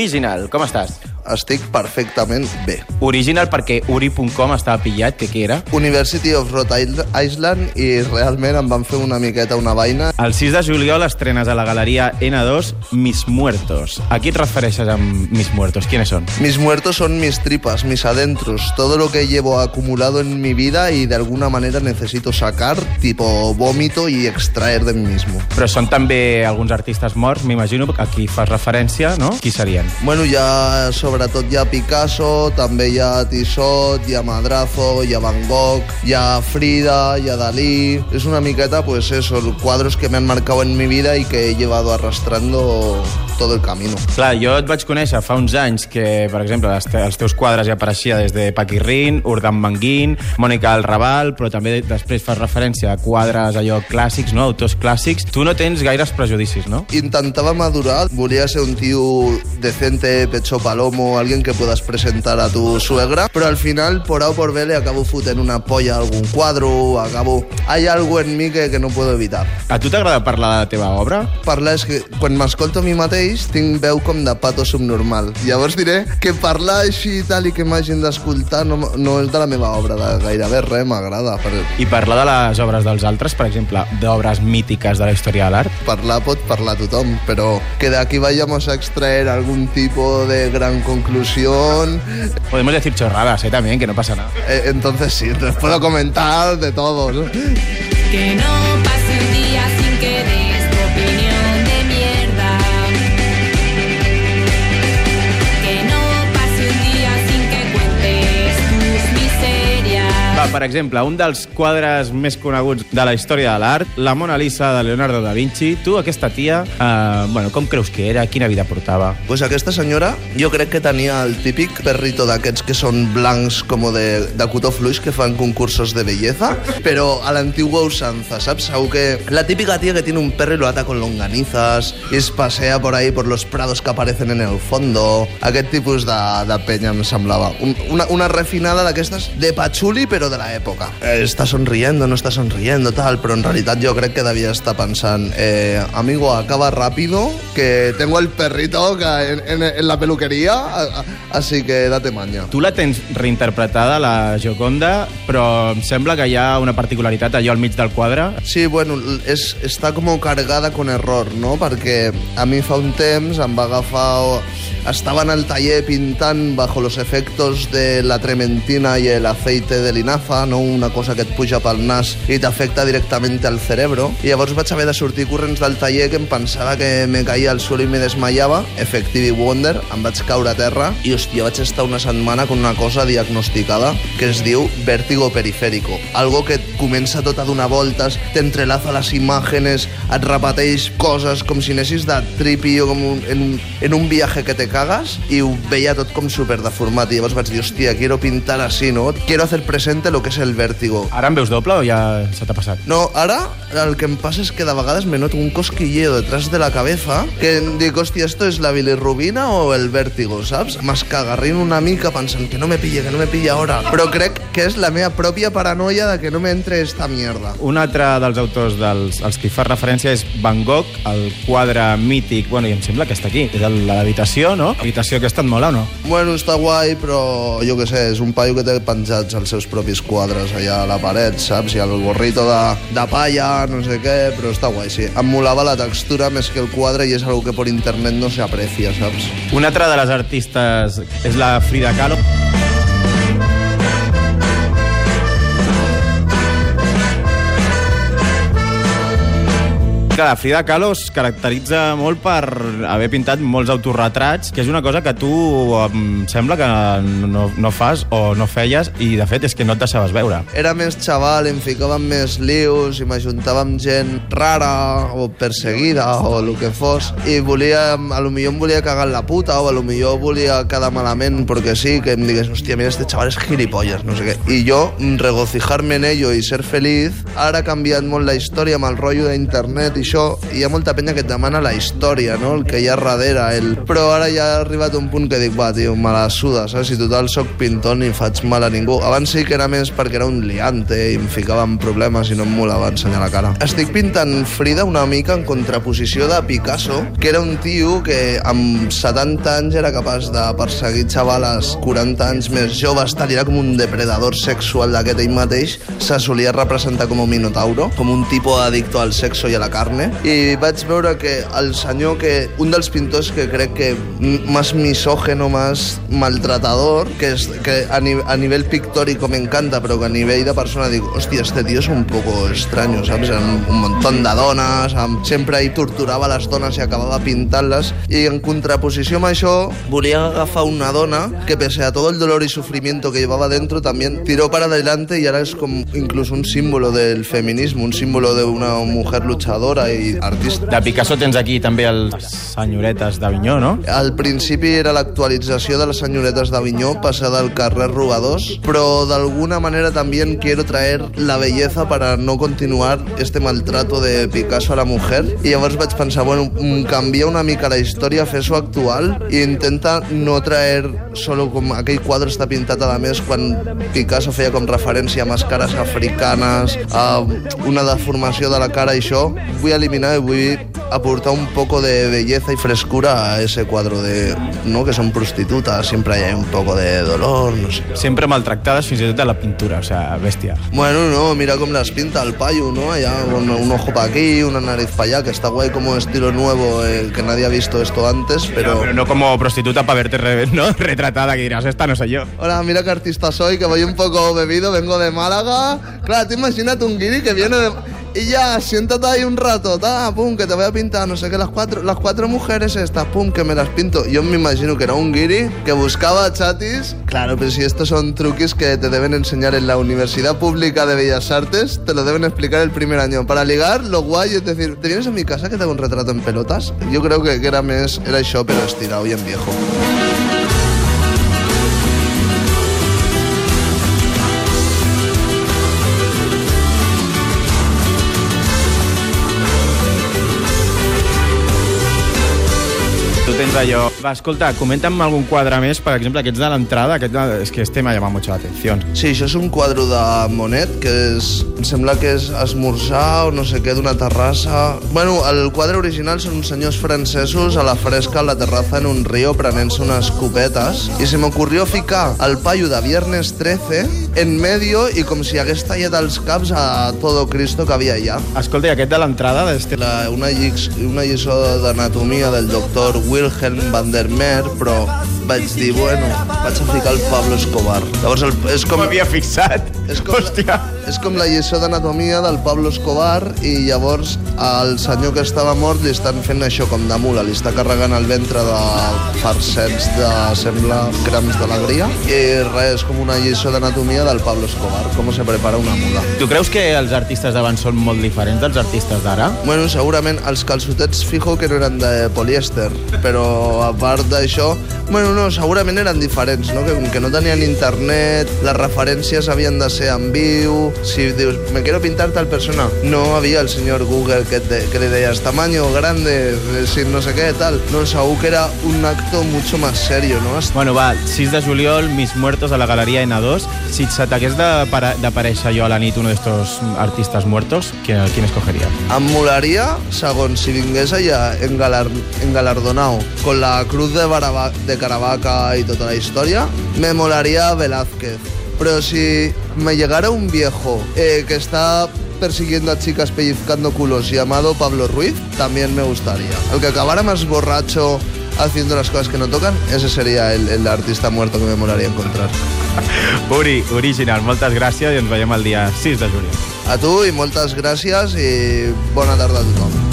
Original, com estàs? Estic perfectament bé. Original perquè uri.com estava pillat, que què era? University of Rhode Island i realment em van fer una miqueta una vaina. El 6 de juliol estrenes a la galeria N2 Mis Muertos. A qui et refereixes amb Mis Muertos? ¿Quiénes son? Mis muertos son mis tripas, mis adentros, todo lo que llevo acumulado en mi vida y de alguna manera necesito sacar, tipo vómito y extraer de mí mismo. Però són també alguns artistes morts, m'imagino, a qui fas referència, no? Qui serien? Bueno, ja sobretot hi Picasso, també hi ha Tissot, Madrazo, hi ha Van Gogh, hi ha Frida, hi ha Dalí... Es una miqueta, pues eso, cuadros que me han marcado en mi vida y que he llevado arrastrando todo el camino. Clar, jo et vaig conèixer fa uns anys que, per exemple, els, te els teus quadres ja apareixia des de Paquirrin, Urdan Manguín, Mònica El Raval, però també després fas referència a quadres allò clàssics, no? autors clàssics. Tu no tens gaires prejudicis, no? Intentaba madurar, volia ser un tío decente, pecho palomo, alguien que puedas presentar a tu suegra, pero al final, por A o por B, le acabo fotent una polla a algún cuadro, acabo... Hay algo en mí que, que no puedo evitar. A tu t'agrada parlar de la teva obra? Parlar és que quan m'escolto a mi mateix tinc veu com de pato subnormal. Llavors diré que parlar així i tal i que m'hagin d'escoltar no, no és de la meva obra, de gairebé res m'agrada. Per, I parlar de les obres dels altres, per exemple, d'obres mítiques de la història de l'art? parlar pot parlar tothom, però que de aquí vayamos a extraer algún tipo de gran conclusión, Podemos decir chorradas, ¿eh? También, que no pasa nada. eh, entonces sí, les puedo comentar de todos. Que no pase per exemple, un dels quadres més coneguts de la història de l'art, la Mona Lisa de Leonardo da Vinci. Tu, aquesta tia, eh, bueno, com creus que era? Quina vida portava? Pues aquesta senyora jo crec que tenia el típic perrito d'aquests que són blancs com de, de cotó fluix que fan concursos de belleza, però a l'antigua usanza, ¿sabes? Segur que la típica tía que tiene un perro y lo ata con longanizas es pasea por ahí por los prados que aparecen en el fondo. Aquest tipus de, de penya em semblava. Un, una, una refinada d'aquestes de patxuli però de la època. Eh, està sonriendo, no està sonriendo, tal, però en realitat jo crec que devia estar pensant eh, amigo, acaba rápido, que tengo el perrito que en, en, en la peluquería, así que date maña. Tu la tens reinterpretada, la Gioconda, però em sembla que hi ha una particularitat allò al mig del quadre. Sí, bueno, és, està com cargada con error, no? Perquè a mi fa un temps em va agafar... Estava en el taller pintant bajo los efectos de la trementina y el aceite de linaza, no? Una cosa que et puja pel nas i t'afecta directament al cerebro. I llavors vaig haver de sortir corrents del taller que em pensava que me caía al suelo i me desmayava. Effective Wonder, em vaig caure a terra i, hòstia, vaig estar una setmana con una cosa diagnosticada que es diu vértigo periférico. Algo que et comença tot a donar voltes, t'entrelaza les imágenes, et repeteix coses com si anessis de tripi o com un, en, un, en un viaje que te cagas i ho veia tot com super deformat i llavors vaig dir, hòstia, quiero pintar así, no? Quiero hacer presente lo que es el vértigo. Ara em veus doble o ja se t'ha passat? No, ara el que em passa és que de vegades me noto un cosquilleo detrás de la cabeza que em dic, hòstia, esto es la bilirrubina o el vértigo, saps? M'escagarrino una mica pensant que no me pille, que no me pille ara. Però crec que és la meva pròpia paranoia de que no me entre esta mierda. Un altre dels autors dels als qui fa referència és Van Gogh, el quadre mític, bueno, i em sembla que està aquí, de l'habitació, no? L'habitació que ha estat mola o no? Bueno, està guai, però jo que sé, és un paio que té penjats els seus propis quadres allà a la paret, saps? I el gorrito de, de palla, no sé què, però està guai, sí. Em molava la textura més que el quadre i és algo que per internet no se aprecia, saps? Un altre de les artistes és la Frida Kahlo. Que la Frida Kahlo es caracteritza molt per haver pintat molts autorretrats, que és una cosa que tu em sembla que no, no fas o no feies i, de fet, és que no et deixaves veure. Era més xaval, em ficava en més lius i m'ajuntava amb gent rara o perseguida o el que fos i volia, a lo millor em volia cagar en la puta o a lo millor volia quedar malament perquè sí, que em digués, hòstia, mira, este chaval és gilipollas, no sé què. I jo, regocijarme en ello i ser feliz, ara ha canviat molt la història amb el rotllo d'internet i això, hi ha molta penya que et demana la història, no? El que hi ha darrere, el... Però ara ja ha arribat un punt que dic, va, tio, me la suda, saps? Si total sóc pintor ni faig mal a ningú. Abans sí que era més perquè era un liante i em ficava en problemes i no em molava ensenyar la cara. Estic pintant Frida una mica en contraposició de Picasso, que era un tio que amb 70 anys era capaç de perseguir xavales 40 anys més joves, tal, era com un depredador sexual d'aquest ell mateix, se solia representar com un minotauro, com un tipus addicto al sexo i a la carne, i vaig veure que el senyor que, un dels pintors que crec que m- más misógeno, más maltratador, que, es, que a, ni, a nivell pictórico me encanta, però que a nivell de persona dic, hòstia, este tio és un poco extraño, saps? Amb un montón de dones, amb, sempre ell torturava les dones i acabava pintant-les, i en contraposició amb això, volia agafar una dona que pese a todo el dolor y sufrimiento que llevaba dentro, también tiró para adelante y ahora es como incluso un símbolo del feminismo, un símbolo de una mujer luchadora y artista. De Picasso tens aquí també els senyoretes d'Avinyó, no? Al principi era l'actualització de les senyoretes d'Avinyó, passar del carrer Robadors, però d'alguna manera també quiero traer la belleza para no continuar este maltrato de Picasso a la mujer. I llavors vaig pensar, bueno, mm, canvia una mica la història, fes-ho actual i intenta no traer solo com aquell quadre està pintat a més quan Picasso feia com referència a màscares africanes, a una deformació de la cara i això, vull eliminar i vull aportar un poco de belleza y frescura a ese cuadro de, ¿no? Que son prostitutas, siempre hay un poco de dolor, no sé. Sempre maltractades fins i tot a la pintura, o sea, bèstia. Bueno, no, mira cómo las pinta el payo, ¿no? Allá un, un ojo para aquí, una nariz para allá, que está guay como estilo nuevo, eh, que nadie ha visto esto antes, pero... Pero no como prostituta para verte re- ¿no? retratada, que dirás, esta no soy yo. Hola, mira qué artista soy, que voy un poco bebido, vengo de Málaga. Claro, te imagínate un guiri que viene de... Y ya, siéntate ahí un rato, ta, pum, que te voy a pintar, no sé qué, las cuatro, las cuatro mujeres estas, pum, que me las pinto. Yo me imagino que era un guiri que buscaba chatis. Claro, pero si estos son truquis que te deben enseñar en la Universidad Pública de Bellas Artes, te lo deben explicar el primer año. Para ligar, lo guay es decir, ¿te vienes a mi casa que te hago un retrato en pelotas? Yo creo que, que era, més, era això, pero estirado y en viejo. Tu tens allò... Va, escolta, comenta'm algun quadre més, per exemple, aquests de l'entrada, aquest, és que este m'ha llamat mucho la atención. Sí, això és un quadre de Monet, que és, em sembla que és esmorzar o no sé què d'una terrassa... Bueno, el quadre original són uns senyors francesos a la fresca a la terraza en un río prenent-se unes copetes i se m'ocorrió ficar el paio de Viernes 13 en medio i com si hagués tallat els caps a todo Cristo que havia allà. Escolta, i aquest de l'entrada. La, una, una lliçó d'anatomia del doctor Wilhelm van der Meer, però vaig dir, bueno, vaig a ficar el Pablo Escobar. Llavors el, és com... m'havia fixat. És com, Hòstia. és com la lliçó d'anatomia del Pablo Escobar i llavors al senyor que estava mort li estan fent això com de mula, li està carregant el ventre de farcets de, sembla, grams d'alegria i res, és com una lliçó d'anatomia del Pablo Escobar, com se prepara una mula. Tu creus que els artistes d'abans són molt diferents dels artistes d'ara? Bueno, segurament els calçotets fijo que no eren de polièster, però a part d'això, bueno, no, segurament eren diferents, no? Que, que no tenien internet, les referències havien de ser en viu, si dius, me quiero pintar tal persona, no havia el senyor Google que, te, que le deies tamaño, grande, eh, sin no sé què, tal. No, segur que era un acto mucho más serio, no? Bueno, va, 6 de juliol, Mis Muertos a la Galeria N2. Si se t'hagués d'aparèixer jo a la nit uno d'estos artistes muertos, ¿quién, quién escogería? Em molaria, segons si vingués allà engalar, engalardonado con la cruz de, Baraba, de Caravaca y toda la historia, me molaría Velázquez. Pero si me llegara un viejo eh, que está persiguiendo a chicas pellizcando culos llamado Pablo Ruiz, también me gustaría. El que acabara más borracho haciendo las cosas que no tocan, ese sería el, el artista muerto que me molaría encontrar. Uri, original, moltes gràcies i ens veiem el dia 6 de juliol. A tu i moltes gràcies i bona tarda a tothom.